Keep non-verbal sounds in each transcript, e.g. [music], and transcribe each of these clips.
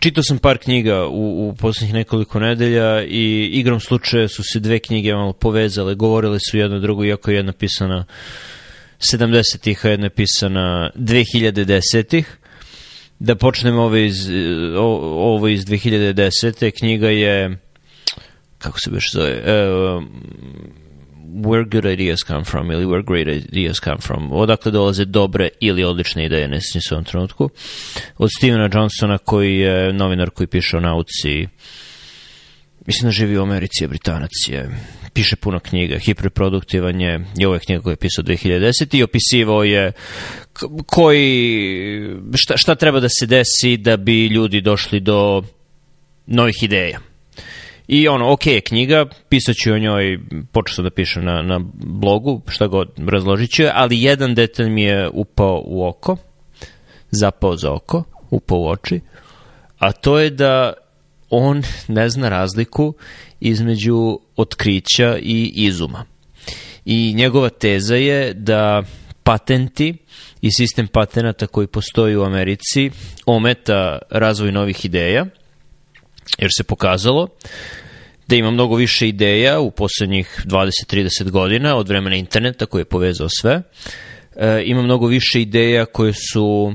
čitao sam par knjiga u, u poslednjih nekoliko nedelja i igrom slučaja su se dve knjige malo povezale, govorile su jedno drugu, iako je jedna pisana 70-ih, a jedna je pisana 2010-ih. Da počnemo ovo iz, ovo iz 2010. Knjiga je kako se biš zove, e, where good ideas come from ili where great ideas come from. Odakle dolaze dobre ili odlične ideje, ne sjećam se u ovom trenutku. Od Stevena Johnsona koji je novinar koji piše o nauci Mislim da živi u Americi, je Britanac je, piše puno knjiga, hiperproduktivan je, i ovo je knjiga koju je pisao 2010. i opisivao je koji, šta, šta treba da se desi da bi ljudi došli do novih ideja I ono, ok, knjiga, pisat o njoj, počeo sam da pišem na, na blogu, šta god, razložit ću ali jedan detalj mi je upao u oko, zapao za oko, upao u oči, a to je da on ne zna razliku između otkrića i izuma. I njegova teza je da patenti i sistem patenata koji postoji u Americi ometa razvoj novih ideja, jer se pokazalo da ima mnogo više ideja u poslednjih 20-30 godina od vremena interneta koji je povezao sve. E, ima mnogo više ideja koje su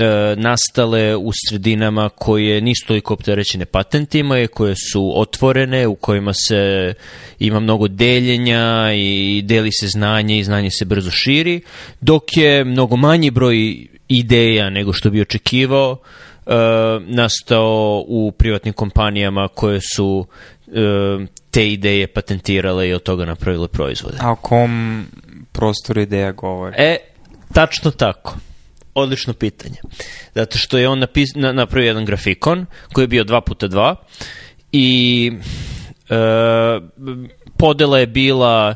e, nastale u sredinama koje nisu toliko opterećene patentima i koje su otvorene, u kojima se ima mnogo deljenja i deli se znanje i znanje se brzo širi, dok je mnogo manji broj ideja nego što bi očekivao uh, E, nastao u privatnim kompanijama koje su e, te ideje patentirale i od toga napravile proizvode. A o kom prostoru ideja govori? E, tačno tako. Odlično pitanje. Zato što je on napis, na, napravio jedan grafikon koji je bio 2x2 i e, podela je bila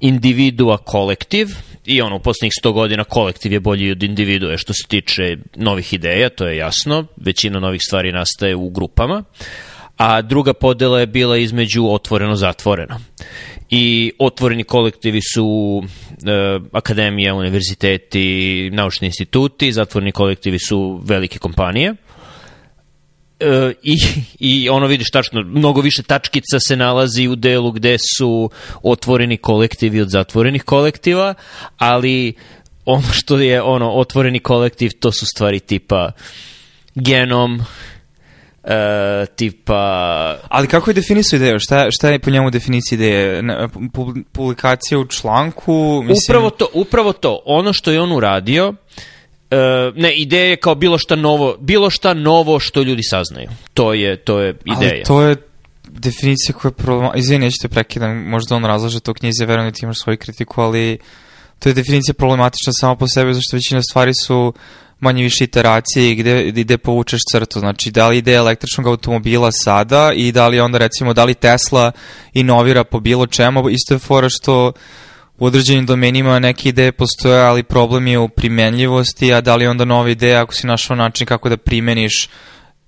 individua kolektiv – i ono, u poslednjih 100 godina kolektiv je bolji od individue što se tiče novih ideja, to je jasno. Većina novih stvari nastaje u grupama, a druga podela je bila između otvoreno-zatvoreno. I otvoreni kolektivi su e, akademija, univerziteti, naučni instituti, zatvoreni kolektivi su velike kompanije – e, i, i ono vidiš tačno, mnogo više tačkica se nalazi u delu gde su otvoreni kolektivi od zatvorenih kolektiva, ali ono što je ono otvoreni kolektiv, to su stvari tipa genom, e, tipa... Ali kako je definisao ideju? Šta, šta je po njemu definicija ideje? Publikacija u članku? Mislim... Upravo to, upravo to. Ono što je on uradio, uh, E, ne, ideja je kao bilo šta novo, bilo šta novo što ljudi saznaju. To je, to je ideja. Ali to je definicija koja je problema... Izvini, neću te prekidam, možda on razlaže to knjize, verujem da ti imaš svoju kritiku, ali to je definicija problematična sama po sebi, zašto većina stvari su manje više iteracije i gde, gde povučeš crtu. Znači, da li ide električnog automobila sada i da li onda, recimo, da li Tesla inovira po bilo čemu, isto je fora što u određenim domenima neke ideje postoje, ali problem je u primenljivosti, a da li onda nova ideja ako si našao način kako da primeniš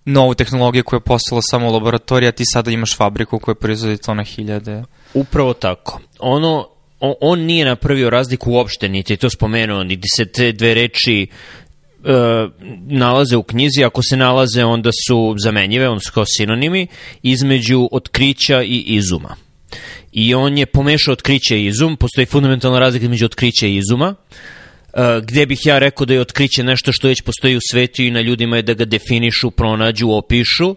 novu tehnologiju koja je postala samo u laboratoriji, a ti sada imaš fabriku koja proizvodi to na hiljade. Upravo tako. Ono, on, on nije napravio razliku uopšte, niti to spomenuo, niti se te dve reči e, nalaze u knjizi, ako se nalaze onda su zamenjive, onda su kao sinonimi, između otkrića i izuma i on je pomešao otkriće i izum, postoji fundamentalna razlika među otkriće i izuma, Uh, gde bih ja rekao da je otkriće nešto što već postoji u svetu i na ljudima je da ga definišu, pronađu, opišu,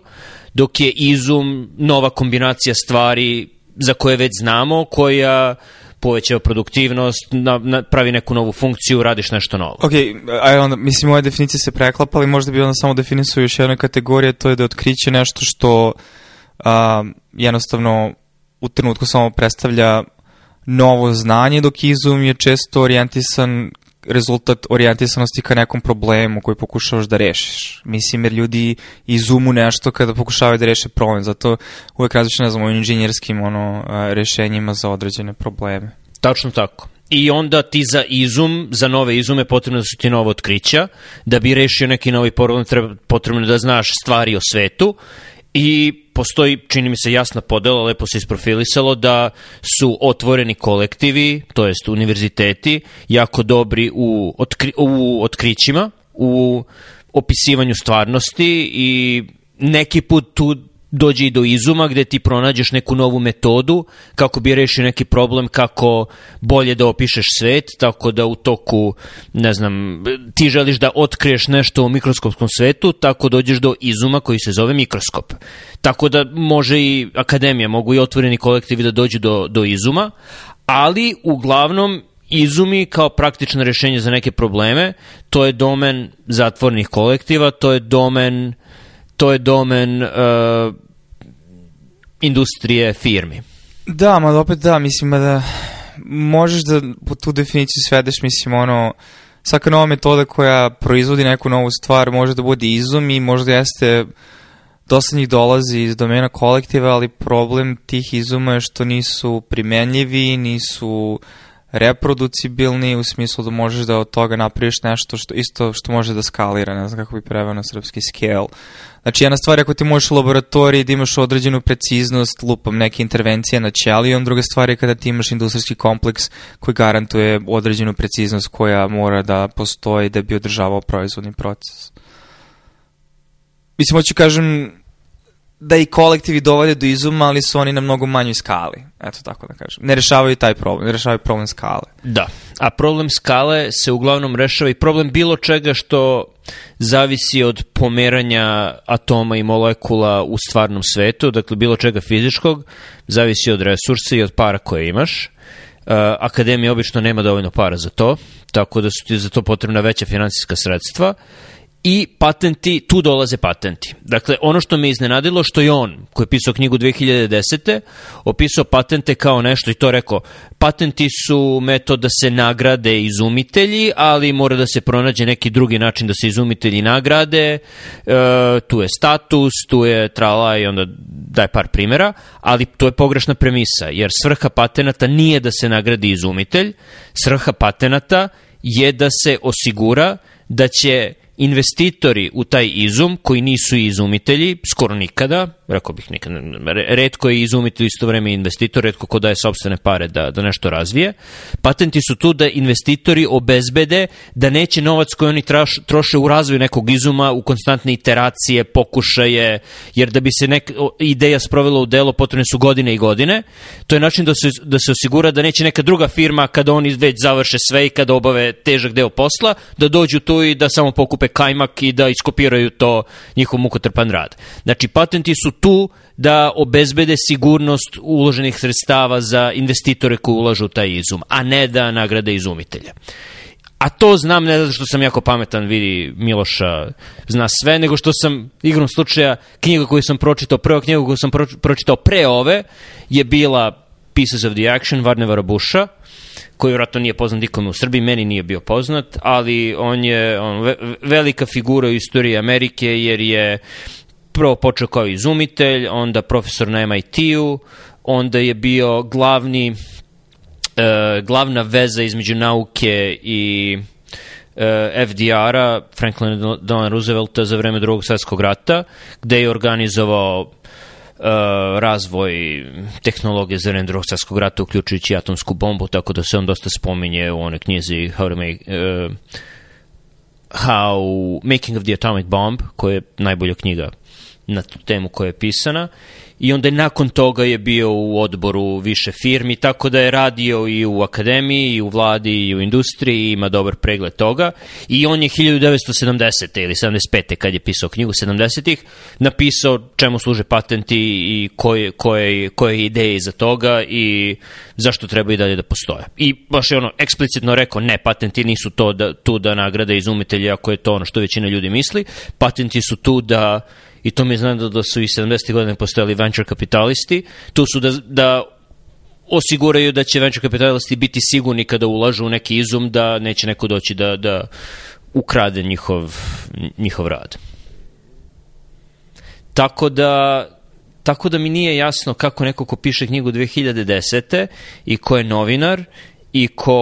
dok je izum nova kombinacija stvari za koje već znamo, koja povećava produktivnost, na, na, pravi neku novu funkciju, radiš nešto novo. Ok, a onda, mislim, moja definicije se preklapa, ali možda bi onda samo definisao još jednu kategoriju, to je da otkriće nešto što a, jednostavno u trenutku samo predstavlja novo znanje, dok izum je često orijentisan rezultat orijentisanosti ka nekom problemu koji pokušavaš da rešiš. Mislim, jer ljudi izumu nešto kada pokušavaju da reše problem, zato uvek različno, ne znam, o inženjerskim ono, rešenjima za određene probleme. Tačno tako. I onda ti za izum, za nove izume potrebno da su ti nova otkrića, da bi rešio neki novi problem potrebno da znaš stvari o svetu i postoji, čini mi se, jasna podela, lepo se isprofilisalo da su otvoreni kolektivi, to jest univerziteti, jako dobri u, otkri, u otkrićima, u opisivanju stvarnosti i neki put tu dođe i do izuma gde ti pronađeš neku novu metodu kako bi rešio neki problem kako bolje da opišeš svet tako da u toku ne znam ti želiš da otkriješ nešto u mikroskopskom svetu tako dođeš do izuma koji se zove mikroskop tako da može i akademija mogu i otvoreni kolektivi da dođu do, do izuma ali uglavnom izumi kao praktično rešenje za neke probleme to je domen zatvornih kolektiva to je domen to je domen uh, industrije firmi. Da, ma opet da, mislim da možeš da po tu definiciju svedeš, mislim, ono, svaka nova metoda koja proizvodi neku novu stvar može da bude izum i možda jeste dosta njih dolazi iz domena kolektiva, ali problem tih izuma je što nisu primenljivi, nisu uh, reproducibilni u smislu da možeš da od toga napraviš nešto što isto što može da skalira, ne znam kako bi preveo na srpski scale. Znači jedna stvar je ako ti možeš u laboratoriji da imaš određenu preciznost lupom neke intervencije na ćelijom, druga stvar je kada ti imaš industrijski kompleks koji garantuje određenu preciznost koja mora da postoji da bi održavao proizvodni proces. Mislim, hoću kažem, da i kolektivi dovode do izuma, ali su oni na mnogo manjoj skali. Eto tako da kažem. Ne rešavaju taj problem, ne rešavaju problem skale. Da, a problem skale se uglavnom rešava i problem bilo čega što zavisi od pomeranja atoma i molekula u stvarnom svetu, dakle bilo čega fizičkog, zavisi od resursa i od para koje imaš. Uh, akademija obično nema dovoljno para za to, tako da su ti za to potrebna veća financijska sredstva. Uh, i patenti, tu dolaze patenti. Dakle, ono što me iznenadilo što je on, koji je pisao knjigu 2010. opisao patente kao nešto i to rekao, patenti su metod da se nagrade izumitelji, ali mora da se pronađe neki drugi način da se izumitelji nagrade, e, tu je status, tu je trala i onda daj par primera, ali to je pogrešna premisa, jer svrha patenata nije da se nagradi izumitelj, svrha patenata je da se osigura da će investitori u taj izum, koji nisu izumitelji, skoro nikada, rekao bih nikada, redko je izumitelj isto vreme investitor, redko ko daje sobstvene pare da, da nešto razvije. Patenti su tu da investitori obezbede da neće novac koji oni traš, troše u razvoju nekog izuma u konstantne iteracije, pokušaje, jer da bi se neka ideja sprovela u delo potrebne su godine i godine. To je način da se, da se osigura da neće neka druga firma kada oni već završe sve i kada obave težak deo posla, da dođu tu i da samo pokupe kupe kajmak i da iskopiraju to njihov mukotrpan rad. Znači, patenti su tu da obezbede sigurnost uloženih sredstava za investitore koji ulažu taj izum, a ne da nagrade izumitelja. A to znam ne zato što sam jako pametan, vidi Miloša zna sve, nego što sam igrom slučaja knjiga koju sam pročitao, prva knjiga koju sam pročitao pre ove je bila Pieces of the Action Varnevara Busha, koji vratno nije poznat nikome u Srbiji, meni nije bio poznat, ali on je on, velika figura u istoriji Amerike jer je prvo počeo kao izumitelj, onda profesor na MIT-u, onda je bio glavni e, glavna veza između nauke i e, FDR-a, Franklin Delano Roosevelta za vreme drugog svetskog rata, gde je organizovao E, razvoj tehnologije za rend Rostarskog rata, uključujući atomsku bombu, tako da se on dosta spominje u onoj knjizi How to Make... Uh, How Making of the Atomic Bomb, koja je najbolja knjiga na tu temu koja je pisana i onda je nakon toga je bio u odboru više firmi, tako da je radio i u akademiji, i u vladi, i u industriji, ima dobar pregled toga i on je 1970. ili 75. kad je pisao knjigu 70. napisao čemu služe patenti i koje, koje, koje ideje iza toga i zašto treba i dalje da postoje. I baš je ono eksplicitno rekao, ne, patenti nisu to da, tu da nagrade izumitelje, ako je to ono što većina ljudi misli, patenti su tu da i to mi je znao da su i 70. godine postojali venture kapitalisti, to su da, da osiguraju da će venture kapitalisti biti sigurni kada ulažu u neki izum da neće neko doći da, da ukrade njihov, njihov rad. Tako da, tako da mi nije jasno kako neko ko piše knjigu 2010. i ko je novinar i ko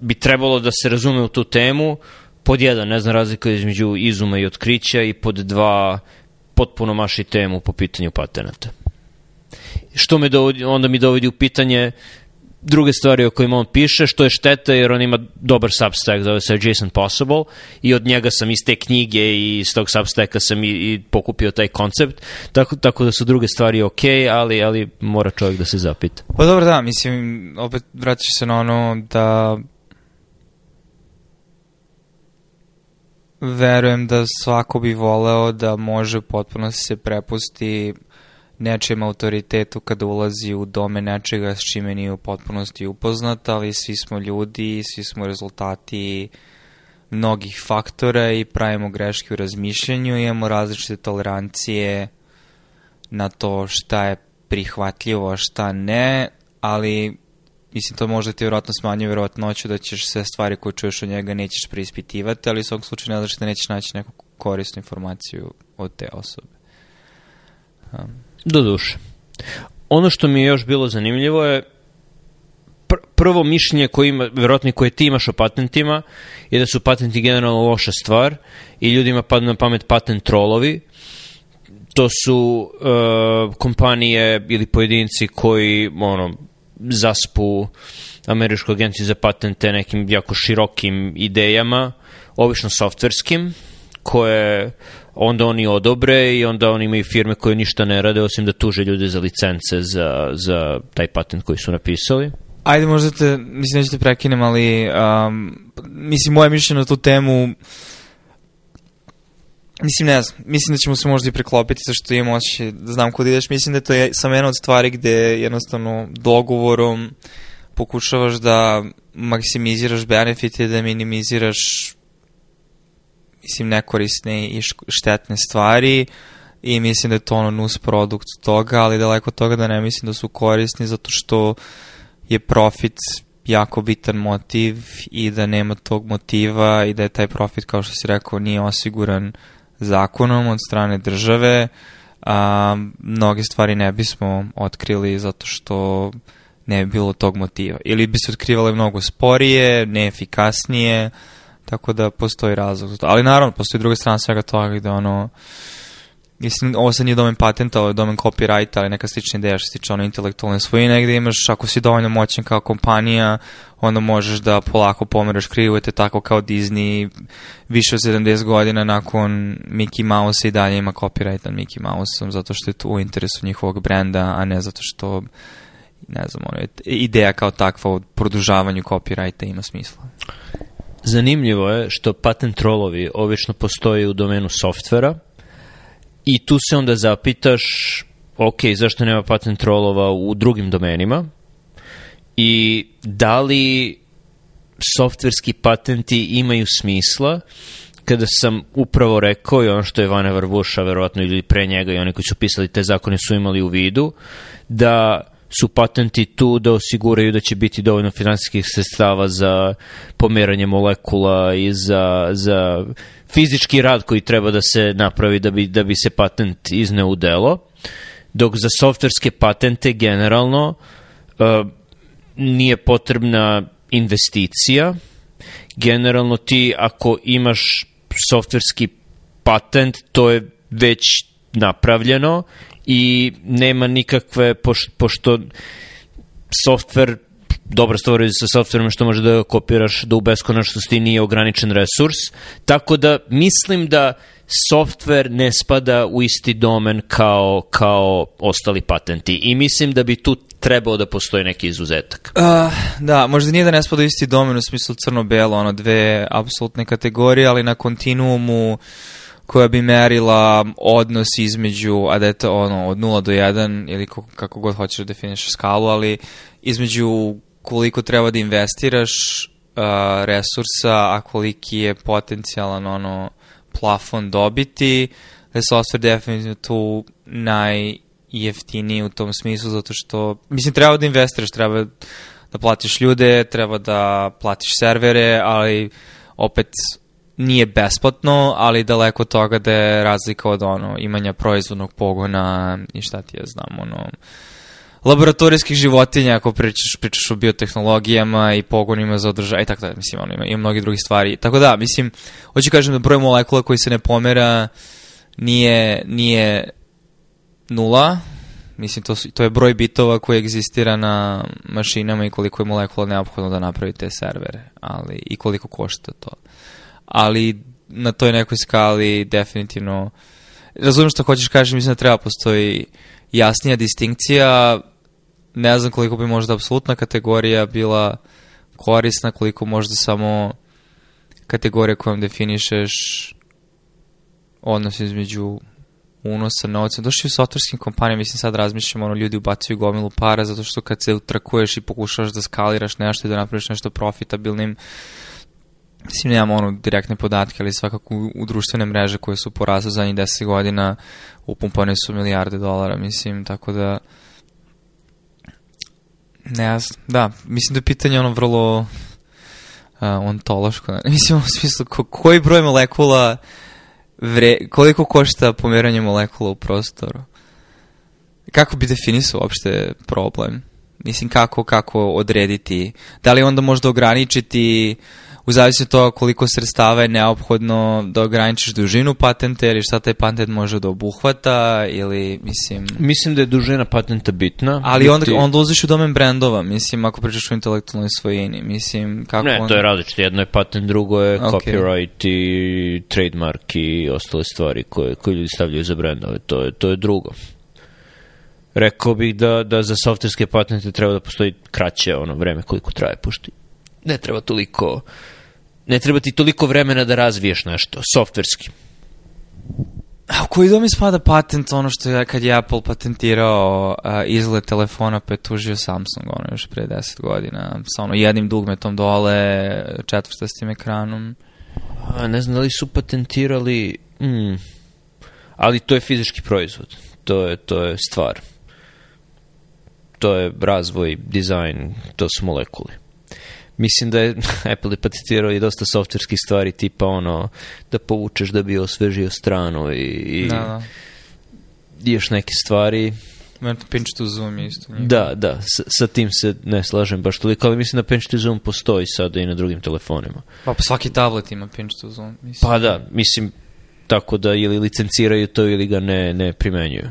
bi trebalo da se razume u tu temu, pod jedan, ne znam razliku između izuma i otkrića i pod dva, potpuno maši temu po pitanju patenata. Što me dovodi, onda mi dovodi u pitanje druge stvari o kojima on piše, što je šteta jer on ima dobar substack, zove se Jason Possible i od njega sam iz te knjige i iz tog substacka sam i, i pokupio taj koncept, tako, tako da su druge stvari ok, ali, ali mora čovjek da se zapita. Pa dobro da, mislim, opet vraćaš se na ono da verujem da svako bi voleo da može potpuno se prepusti nečijem autoritetu kada ulazi u dome nečega s čime nije u potpunosti upoznat, ali svi smo ljudi, svi smo rezultati mnogih faktora i pravimo greške u razmišljanju, imamo različite tolerancije na to šta je prihvatljivo, a šta ne, ali mislim to možda ti vjerojatno smanjuje vjerojatnoću da ćeš sve stvari koje čuješ od njega nećeš preispitivati, ali u svakom slučaju ne znaš da nećeš naći neku korisnu informaciju od te osobe. Um. Do duše. Ono što mi je još bilo zanimljivo je pr prvo mišljenje koje ima, vjerojatno koje ti imaš o patentima je da su patenti generalno loša stvar i ljudima padnu na pamet patent trolovi. To su uh, kompanije ili pojedinci koji ono, zaspu Američku agenciju za patente nekim jako širokim idejama, obično softverskim, koje onda oni odobre i onda oni imaju firme koje ništa ne rade osim da tuže ljude za licence za, za taj patent koji su napisali. Ajde, možda te, mislim, neću te da prekinem, ali um, mislim, moje mišljenje na tu temu uh, Mislim, ne znam, mislim da ćemo se možda i preklopiti zašto imam osjećaj da znam kod da ideš. Mislim da to je samo jedna od stvari gde jednostavno dogovorom pokušavaš da maksimiziraš benefite, da minimiziraš mislim, nekorisne i štetne stvari i mislim da je to ono nus produkt toga, ali daleko od toga da ne mislim da su korisni zato što je profit jako bitan motiv i da nema tog motiva i da je taj profit, kao što si rekao, nije osiguran zakonom od strane države, a, mnoge stvari ne bismo otkrili zato što ne bi bilo tog motiva. Ili bi se otkrivale mnogo sporije, neefikasnije, tako da postoji razlog za to. Ali naravno, postoji druga strana svega toga gde ono, uh, mislim, ovo sad nije domen patenta, ovo je domen copyrighta, ali neka slična ideja što se tiče ono intelektualne svojine, gde imaš, ako si dovoljno moćan kao kompanija, onda možeš da polako pomeraš krivujete, tako kao Disney više od 70 godina nakon Mickey Mouse i dalje ima copyright nad Mickey mouse Mouseom, zato što je to u interesu njihovog brenda, a ne zato što ne znam, ono, ideja kao takva o produžavanju copyrighta ima smisla. Zanimljivo je što patent trolovi obično postoje u domenu softvera, I tu se onda zapitaš, ok, zašto nema patent trolova u drugim domenima i da li softverski patenti imaju smisla kada sam upravo rekao i ono što je Vannevar Busha verovatno ili pre njega i oni koji su pisali te zakone su imali u vidu, da su patenti tu da osiguraju da će biti dovoljno finansijskih sredstava za pomeranje molekula i za, za fizički rad koji treba da se napravi da bi, da bi se patent izneo u delo, dok za softverske patente generalno uh, nije potrebna investicija. Generalno ti ako imaš softverski patent, to je već napravljeno i nema nikakve, pošto, pošto softver dobra stvar sa softverom što može da kopiraš do da u beskonačnosti nije ograničen resurs, tako da mislim da softver ne spada u isti domen kao, kao ostali patenti i mislim da bi tu trebao da postoji neki izuzetak. Uh, da, možda nije da ne spada u isti domen u smislu crno-belo, ono dve apsolutne kategorije, ali na kontinuumu koja bi merila odnos između, a da je to ono, od 0 do 1 ili kako, kako god hoćeš da definišeš skalu, ali između koliko treba da investiraš uh, resursa, a koliki je potencijalan ono plafon dobiti, da je software definitivno tu najjeftiniji u tom smislu, zato što, mislim, treba da investiraš, treba da platiš ljude, treba da platiš servere, ali opet nije besplatno, ali daleko od toga da je razlika od ono, imanja proizvodnog pogona i šta ti ja znam, ono, uh, laboratorijskih životinja, ako pričaš, pričaš o biotehnologijama i pogonima za održaj, i tako da, mislim, ono, ima, ima mnogi drugi stvari. Tako da, mislim, hoću kažem da broj molekula koji se ne pomera nije, nije nula, mislim, to, su, to je broj bitova koji egzistira na mašinama i koliko je molekula neophodno da napravi te servere, ali i koliko košta to. Ali na toj nekoj skali definitivno razumijem što hoćeš kažem, mislim da treba postoji jasnija distinkcija ne znam koliko bi možda apsolutna kategorija bila korisna, koliko možda samo kategorija kojom definišeš odnos između unosa novca. Došli u softwarskim kompanijama, mislim sad razmišljam, ono, ljudi ubacuju gomilu para zato što kad se utrakuješ i pokušavaš da skaliraš nešto i da napraviš nešto profitabilnim, mislim, nemam ono direktne podatke, ali svakako u društvene mreže koje su porasle zadnjih 10 godina upumpane su milijarde dolara, mislim, tako da Ne znam, da, mislim da je pitanje ono vrlo uh, ontološko. [laughs] Mislim, u smislu, ko, koji broj molekula, vre, koliko košta pomeranje molekula u prostoru? Kako bi definisao uopšte problem? Mislim, kako, kako odrediti? Da li onda možda ograničiti uh, u zavisnosti od toga koliko sredstava je neophodno da ograničiš dužinu patenta ili šta taj patent može da obuhvata ili mislim... Mislim da je dužina patenta bitna. Ali onda, ti... onda uziš u domen brendova, mislim, ako pričaš o intelektualnoj svojini, mislim, kako Ne, on... to je različito, jedno je patent, drugo je okay. copyright i trademark i ostale stvari koje, koje ljudi stavljaju za brendove, to je, to je drugo rekao bih da, da za softverske patente treba da postoji kraće ono vreme koliko traje, pošto ne treba toliko ne treba ti toliko vremena da razviješ nešto, softverski. A u koji dom ispada patent ono što je kad je Apple patentirao a, izgled telefona pa je tužio Samsung ono još pre 10 godina sa ono jednim dugmetom dole, četvrtastim ekranom. A, ne znam da li su patentirali, mm, ali to je fizički proizvod, to je, to je stvar. To je razvoj, dizajn, to su molekuli mislim da je [laughs] Apple patentirao i dosta softverskih stvari tipa ono da povučeš da bi osvežio stranu i, i da, da. još neke stvari Pinch to Zoom isto. Njega. Da, da, sa, sa, tim se ne slažem baš toliko, ali mislim da Pinch to Zoom postoji sada i na drugim telefonima. Pa, pa svaki tablet ima Pinch to Zoom. Mislim. Pa da, mislim, tako da ili licenciraju to ili ga ne, ne primenjuju.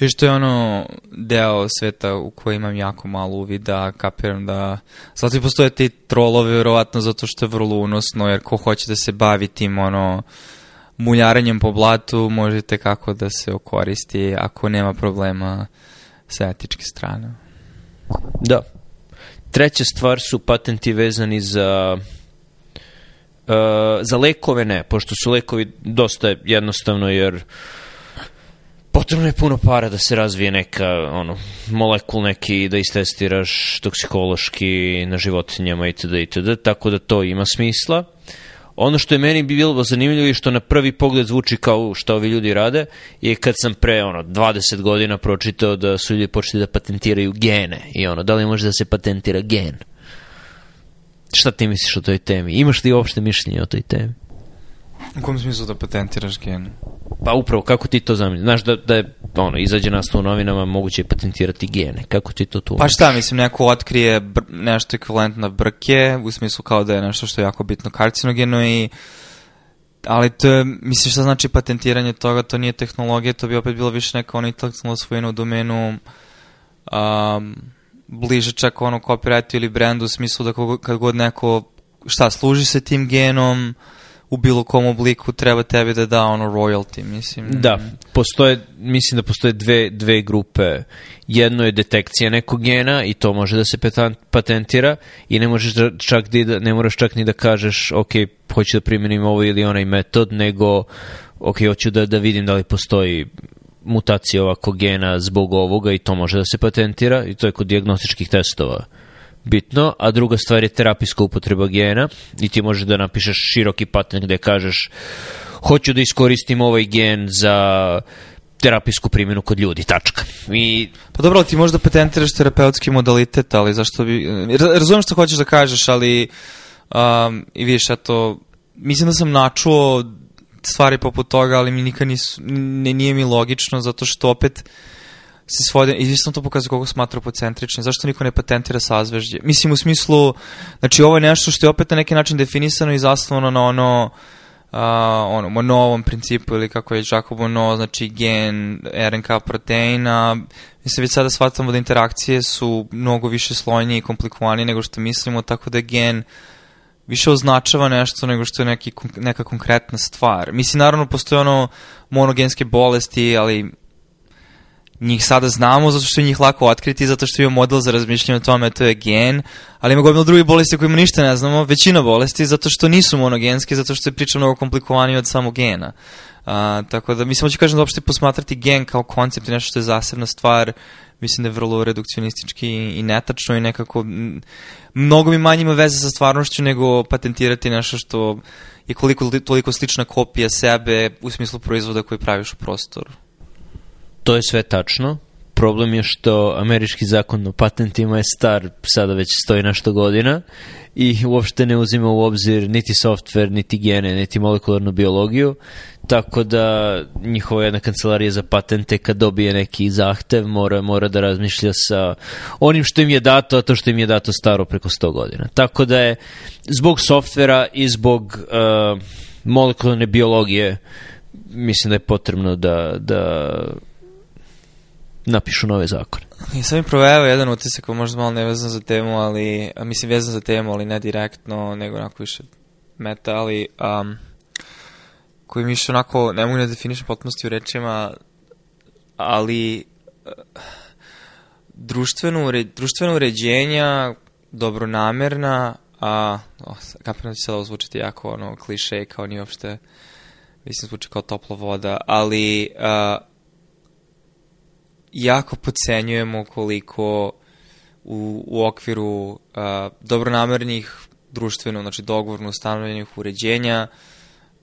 Viš, to je ono deo sveta u kojem imam jako malo uvida, kapiram da... Zato i postoje ti trolovi, verovatno, zato što je vrlo unosno, jer ko hoće da se bavi tim, ono, muljaranjem po blatu, možete kako da se okoristi ako nema problema sa etičke strane. Da. Treća stvar su patenti vezani za... Uh, za lekove ne, pošto su lekovi dosta jednostavno, jer uh, potrebno je puno para da se razvije neka ono, molekul neki da istestiraš toksikološki na životinjama itd. itd. Tako da to ima smisla. Ono što je meni bilo zanimljivo i što na prvi pogled zvuči kao šta ovi ljudi rade je kad sam pre ono, 20 godina pročitao da su ljudi počeli da patentiraju gene i ono, da li može da se patentira gen? Šta ti misliš o toj temi? Imaš li uopšte mišljenje o toj temi? U kom smislu da patentiraš gen? Pa upravo, kako ti to zamisliš? Znaš da, da je, ono, izađe naslov u novinama, moguće je patentirati gene. Kako ti to tu? Pa šta, mislim, neko otkrije br nešto ekvivalentno brke, u smislu kao da je nešto što je jako bitno karcinogeno i ali to je, mislim šta znači patentiranje toga, to nije tehnologija, to bi opet bilo više neka ona intelektualna svojina u domenu um, bliže čak ono copyrightu ili brendu u smislu da kad god neko šta služi se tim genom, u bilo kom obliku treba tebi da da ono royalty, mislim. Da, postoje, mislim da postoje dve, dve grupe. Jedno je detekcija nekog gena i to može da se patentira i ne, možeš da, čak da, ne moraš čak ni da kažeš ok, hoću da primenim ovo ili onaj metod, nego ok, hoću da, da vidim da li postoji mutacija ovako gena zbog ovoga i to može da se patentira i to je kod diagnostičkih testova bitno, a druga stvar je terapijska upotreba gena i ti možeš da napišeš široki patent gde kažeš hoću da iskoristim ovaj gen za terapijsku primjenu kod ljudi, tačka. I... Pa dobro, ali ti možda patentiraš terapeutski modalitet, ali zašto bi... Razumem što hoćeš da kažeš, ali um, i vidiš, eto, mislim da sam načuo stvari poput toga, ali mi nikad nisu, nije mi logično, zato što opet uh, se svode, izvisno to pokazuje koliko smo antropocentrični, zašto niko ne patentira sazvežđe? Mislim, u smislu, znači ovo je nešto što je opet na neki način definisano i zasnovano na ono, uh, ono, novom principu ili kako je Jacobo no, znači gen RNK proteina. Mislim, već sada shvatamo da interakcije su mnogo više slojnije i komplikovanije nego što mislimo, tako da gen više označava nešto nego što je neki, neka konkretna stvar. Mislim, naravno, postoje ono monogenske bolesti, ali njih sada znamo zato što je njih lako otkriti, zato što ima model za razmišljanje o tome, to je gen, ali ima gomilu drugih bolesti kojima ništa ne znamo, većina bolesti zato što nisu monogenski, zato što je priča mnogo komplikovanija od samo gena. Uh, tako da, mislim, hoću kažem da uopšte posmatrati gen kao koncept i nešto što je zasebna stvar, mislim da je vrlo redukcionistički i netačno i nekako mnogo mi manje ima veze sa stvarnošću nego patentirati nešto što je koliko, toliko slična kopija sebe u smislu proizvoda koji praviš u prostoru. To je sve tačno. Problem je što američki zakon o patentima je star sada već stoji našto godina i uopšte ne uzima u obzir niti software, niti gene, niti molekularnu biologiju, tako da njihova jedna kancelarija za patente kad dobije neki zahtev mora, mora da razmišlja sa onim što im je dato, a to što im je dato staro preko 100 godina. Tako da je zbog softvera i zbog uh, molekularne biologije mislim da je potrebno da, da napišu nove zakone. I sam mi proveo jedan utisak koji možda malo nevezan za temu, ali, mislim vezan za temu, ali ne direktno, nego onako više meta, ali um, koji mi više onako, ne mogu ne definišem potpunosti u rečima, ali eh, društveno, ure, društveno uređenja, dobronamerna, a, oh, kapiram da će sad ovo zvučiti jako ono, kliše, kao ni uopšte, mislim, zvuči kao topla voda, ali uh, jako pocenjujemo koliko u, u okviru a, dobronamernih društveno, znači dogovorno ustanovljenih uređenja,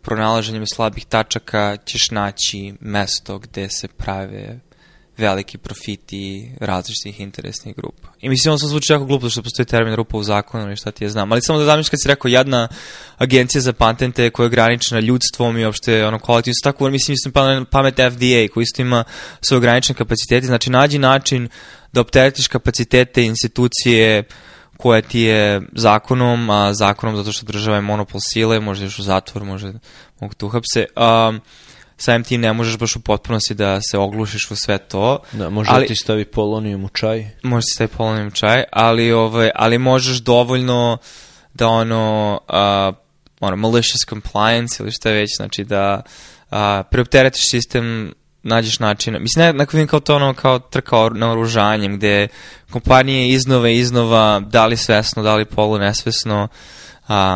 pronalaženjem slabih tačaka ćeš naći mesto gde se prave veliki profiti različitih interesnih grupa. I mislim, ono sam zvuči jako glupo što postoji termin rupa u zakonu ili šta ti je znam, ali samo da zamišljam kad si rekao jedna agencija za patente koja je ograničena ljudstvom i uopšte ono kolektivno su tako, mislim, mislim pa pamet FDA koji isto ima svoje ograničene kapacitete, znači nađi način da opteretiš kapacitete institucije koja ti je zakonom, a zakonom zato što država je monopol sile, može još u zatvor, može mogu tu hapse. Um, samim tim ne možeš baš u potpunosti da se oglušiš u sve to. Da, možeš ali, ti stavi polonijum u čaj. Možeš ti stavi polonijum u čaj, ali, ovaj, ali možeš dovoljno da ono, uh, ono malicious compliance ili šta već, znači da uh, preopteretiš sistem nađeš načina. Mislim, ne, nekako vidim kao to ono, kao trka or, na oružanjem, gde kompanije iznova i iznova, da li svesno, da li polu a,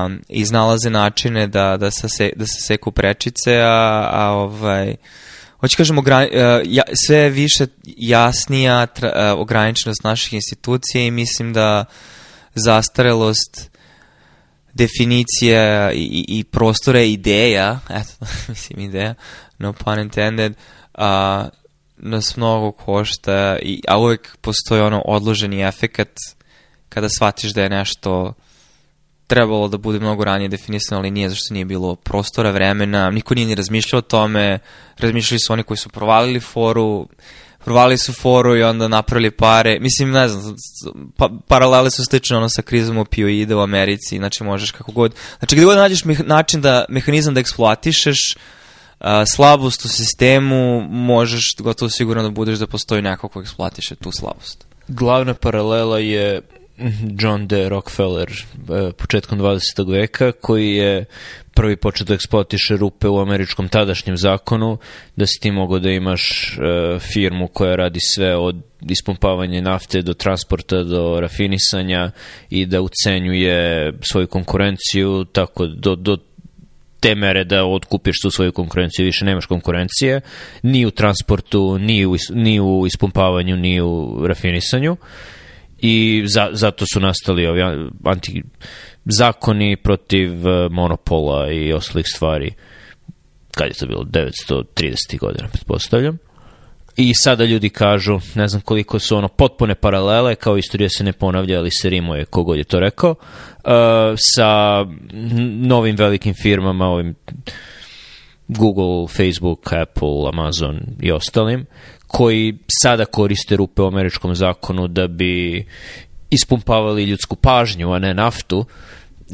um, iznalaze načine da, da, se, da se seku prečice, a, a ovaj, hoću kažem, ograni, uh, ja, sve više jasnija tra, uh, ograničenost naših institucija i mislim da zastarelost definicija i, i prostora ideja, [laughs] eto, mislim ideja, no pun intended, uh, a, nas mnogo košta, i, a uvek postoji ono odloženi efekat kada shvatiš da je nešto trebalo da bude mnogo ranije definisano, ali nije zašto nije bilo prostora, vremena, niko nije ni razmišljao o tome, razmišljali su oni koji su provalili foru, provalili su foru i onda napravili pare. Mislim, ne znam, pa, paralele su slične ono sa krizom opioida u Americi, znači možeš kako god. Znači, gde god nađeš način da, mehanizam da eksploatišeš, a, slabost u sistemu možeš gotovo sigurno da budeš da postoji neko ko eksploatiše tu slabost. Glavna paralela je mhm, John D. Rockefeller e, početkom 20. veka koji je prvi počeo da eksploatiše rupe u američkom tadašnjem zakonu da si ti mogao da imaš e, firmu koja radi sve od ispumpavanja nafte do transporta do rafinisanja i da ucenjuje svoju konkurenciju tako do, do te mere da otkupiš tu svoju konkurenciju, više nemaš konkurencije, ni u transportu, ni u, ni u ispumpavanju, ni u rafinisanju i za, zato su nastali ovi anti, zakoni protiv e, monopola i ostalih stvari kad je to bilo 930. godina, pretpostavljam. I sada ljudi kažu, ne znam koliko su ono potpune paralele, kao istorija se ne ponavlja, ali se rimuje, kogod je to rekao, uh, sa novim velikim firmama, ovim Google, Facebook, Apple, Amazon i ostalim, koji sada koriste rupe u američkom zakonu da bi ispumpavali ljudsku pažnju, a ne naftu,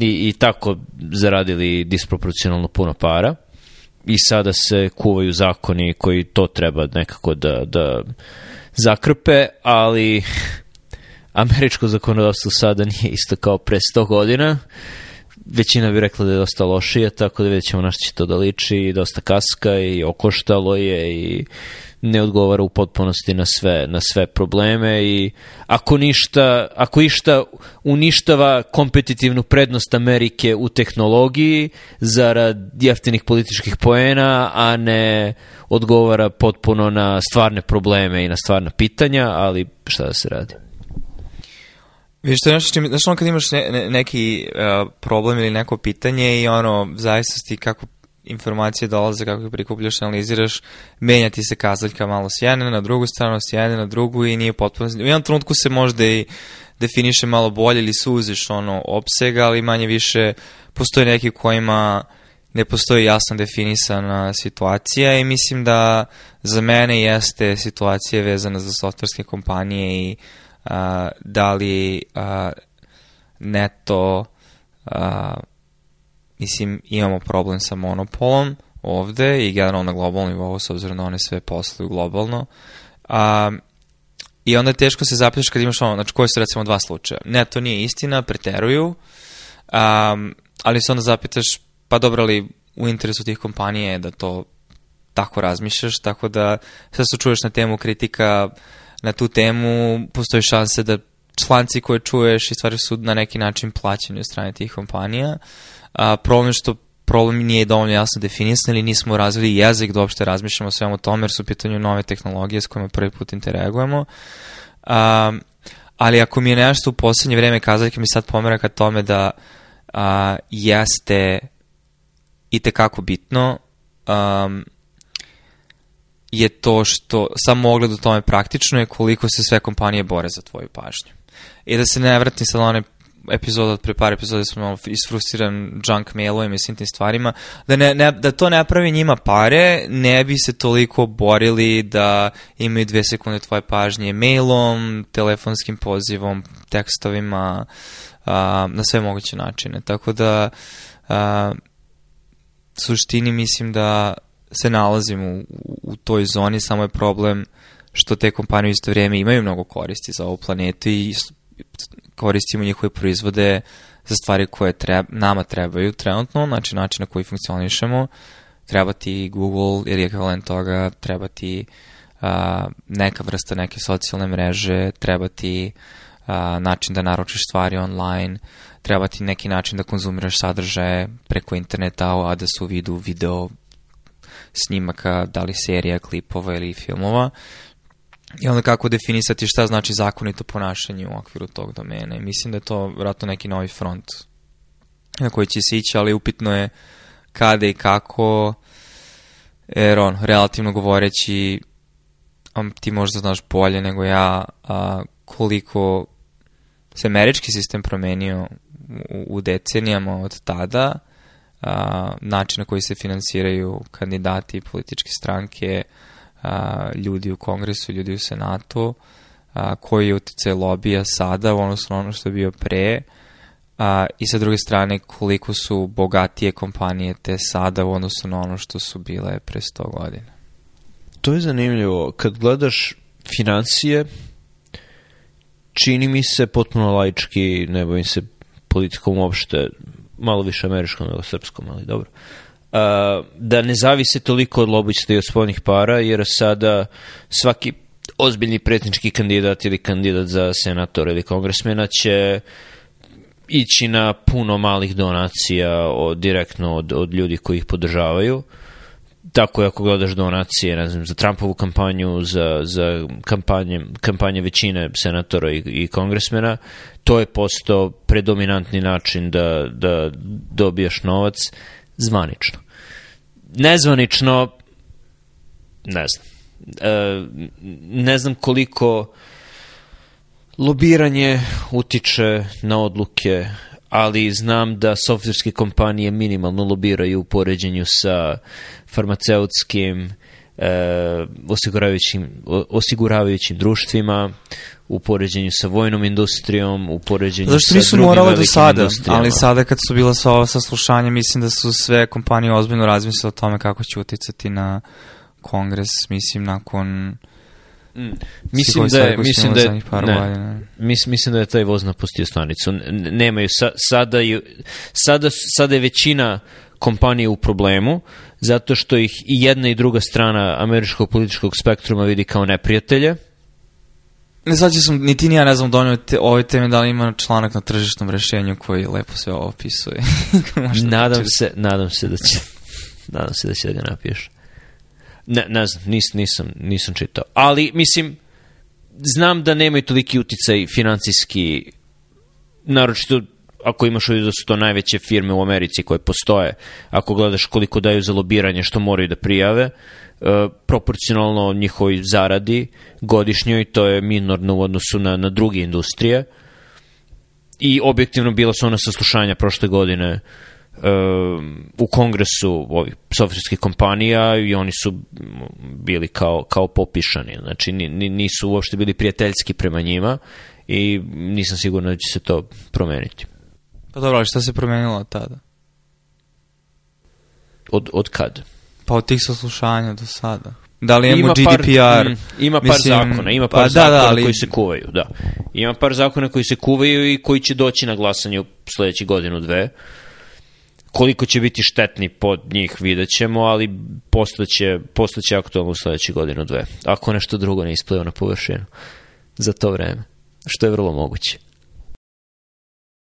i, i tako zaradili disproporcionalno puno para i sada se kuvaju zakoni koji to treba nekako da, da zakrpe, ali [laughs] američko zakonodavstvo sada nije isto kao pre 100 godina. Većina bi rekla da je dosta lošije, tako da vidjet ćemo na što će to da liči, dosta kaska i okoštalo je i ne odgovara u potpunosti na sve, na sve probleme i ako, ništa, ako išta uništava kompetitivnu prednost Amerike u tehnologiji zarad jeftinih političkih poena, a ne odgovara potpuno na stvarne probleme i na stvarna pitanja, ali šta da se radi? Vi što znači nešto čim, kad imaš ne, ne, neki uh, problem ili neko pitanje i ono, zavisnosti kako informacije dolaze kako ih prikupljaš, analiziraš, menja ti se kazaljka malo s jedne na drugu stranu, s jedne na drugu i nije potpuno... U jednom trenutku se možda i definiše malo bolje ili suziš ono opsega, ali manje više postoje neki kojima ne postoji jasno definisana situacija i mislim da za mene jeste situacija vezana za softverske kompanije i a, da li a, neto a, mislim, imamo problem sa monopolom ovde i generalno na globalnom nivou, s obzirom na one sve posluju globalno. A, I onda je teško se zapisaš kad imaš ono, znači koji su recimo dva slučaja. Ne, to nije istina, preteruju, um, ali se onda zapitaš, pa dobro li u interesu tih kompanije je da to tako razmišljaš, tako da sad se čuješ na temu kritika, na tu temu postoji šanse da članci koje čuješ i stvari su na neki način plaćeni od strane tih kompanija. Uh, a, problem je što problem nije dovoljno jasno definisan ili nismo razvili jezik da uopšte razmišljamo o svemu tome jer su u pitanju nove tehnologije s kojima prvi put interagujemo. Um, ali ako mi je nešto u poslednje vreme kazaljka mi sad pomera ka tome da a, jeste i tekako bitno um, je to što samo ogled u tome praktično je koliko se sve kompanije bore za tvoju pažnju. I da se ne vratim sad onaj epizoda od pre par epizode smo malo isfrustriran junk mailom i svim tim stvarima, da, ne, ne, da to ne pravi njima pare, ne bi se toliko borili da imaju dve sekunde tvoje pažnje mailom, telefonskim pozivom, tekstovima, a, na sve moguće načine. Tako da, a, suštini mislim da se nalazimo u, u toj zoni, samo je problem što te kompanije u isto vrijeme imaju mnogo koristi za ovu planetu i koristimo njihove proizvode za stvari koje treba, nama trebaju trenutno, znači način na koji funkcionišemo, treba ti Google ili ekvivalent toga, treba ti a, neka vrsta neke socijalne mreže, treba ti a, način da naručiš stvari online, treba ti neki način da konzumiraš sadržaje preko interneta, a da su u vidu video snimaka, da li serija, klipova ili filmova, I onda kako definisati šta znači zakonito ponašanje u okviru tog domena. I mislim da je to vratno neki novi front na koji će se ići, ali upitno je kada i kako, jer on, relativno govoreći, ti možda znaš bolje nego ja, a, koliko se američki sistem promenio u, u decenijama od tada, a, način na koji se finansiraju kandidati i političke stranke, a, ljudi u kongresu, ljudi u senatu, a, koji je utjecaj lobija sada, odnosno ono što je bio pre, a, i sa druge strane koliko su bogatije kompanije te sada u odnosu na ono što su bile pre 100 godina. To je zanimljivo. Kad gledaš financije, čini mi se potpuno laički, ne bavim se politikom uopšte, malo više američkom nego srpskom, ali dobro. Uh, da ne zavise toliko od lobista i od spolnih para, jer sada svaki ozbiljni pretnički kandidat ili kandidat za senator ili kongresmena će ići na puno malih donacija od, direktno od, od ljudi koji ih podržavaju. Tako je ako gledaš donacije, ne znam, za Trumpovu kampanju, za, za kampanje, kampanje većine senatora i, i kongresmena, to je postao predominantni način da, da dobijaš novac zvanično nezvanično, ne znam, e, ne znam koliko lobiranje utiče na odluke, ali znam da softverske kompanije minimalno lobiraju u poređenju sa farmaceutskim, E, osiguravajućim, osiguravajućim društvima, u poređenju sa vojnom industrijom, u poređenju Zašto sa nisu morale do sada, ali sada kad su bila sva ova saslušanja, mislim da su sve kompanije ozbiljno razmislile o tome kako će uticati na kongres, mislim, nakon... Mm. Mislim da, da je, mislim da je, ne, mis, mislim da je taj voz napustio stanicu. Nemaju, sa, sada, je, sada, sada je većina kompanije u problemu, zato što ih i jedna i druga strana američkog političkog spektruma vidi kao neprijatelje. Ne sad sam, ni ti ni ja ne znam donio te, ove teme, da li ima članak na tržišnom rešenju koji lepo sve ovo opisuje. [laughs] nadam se, nadam se da će, nadam se da će da ga napiješ. Ne, ne znam, nis, nisam, nisam čitao. Ali, mislim, znam da nemaju toliki uticaj financijski, naročito ako imaš u vidu da su to najveće firme u Americi koje postoje, ako gledaš koliko daju za lobiranje, što moraju da prijave, e, proporcionalno njihovoj zaradi godišnjoj, to je minorno u odnosu na, na druge industrije. I objektivno bila su ona saslušanja prošle godine e, u kongresu ovih softverskih kompanija i oni su bili kao, kao popišani, znači ni, ni, nisu uopšte bili prijateljski prema njima i nisam siguran da će se to promeniti. Pa dobro, ali šta se promenilo od tada? Od, od kad? Pa od tih saslušanja do sada. Da li imamo ima GDPR? Par, mm, ima par mislim, zakona, ima pa par pa, zakona da, da, ali... koji se kuvaju, da. Ima par zakona koji se kuvaju i koji će doći na glasanje u sledeći godinu, dve. Koliko će biti štetni pod njih vidjet ćemo, ali postaće, postaće aktualno u sledeći godinu, dve. Ako nešto drugo ne ispliva na površinu za to vreme, što je vrlo moguće.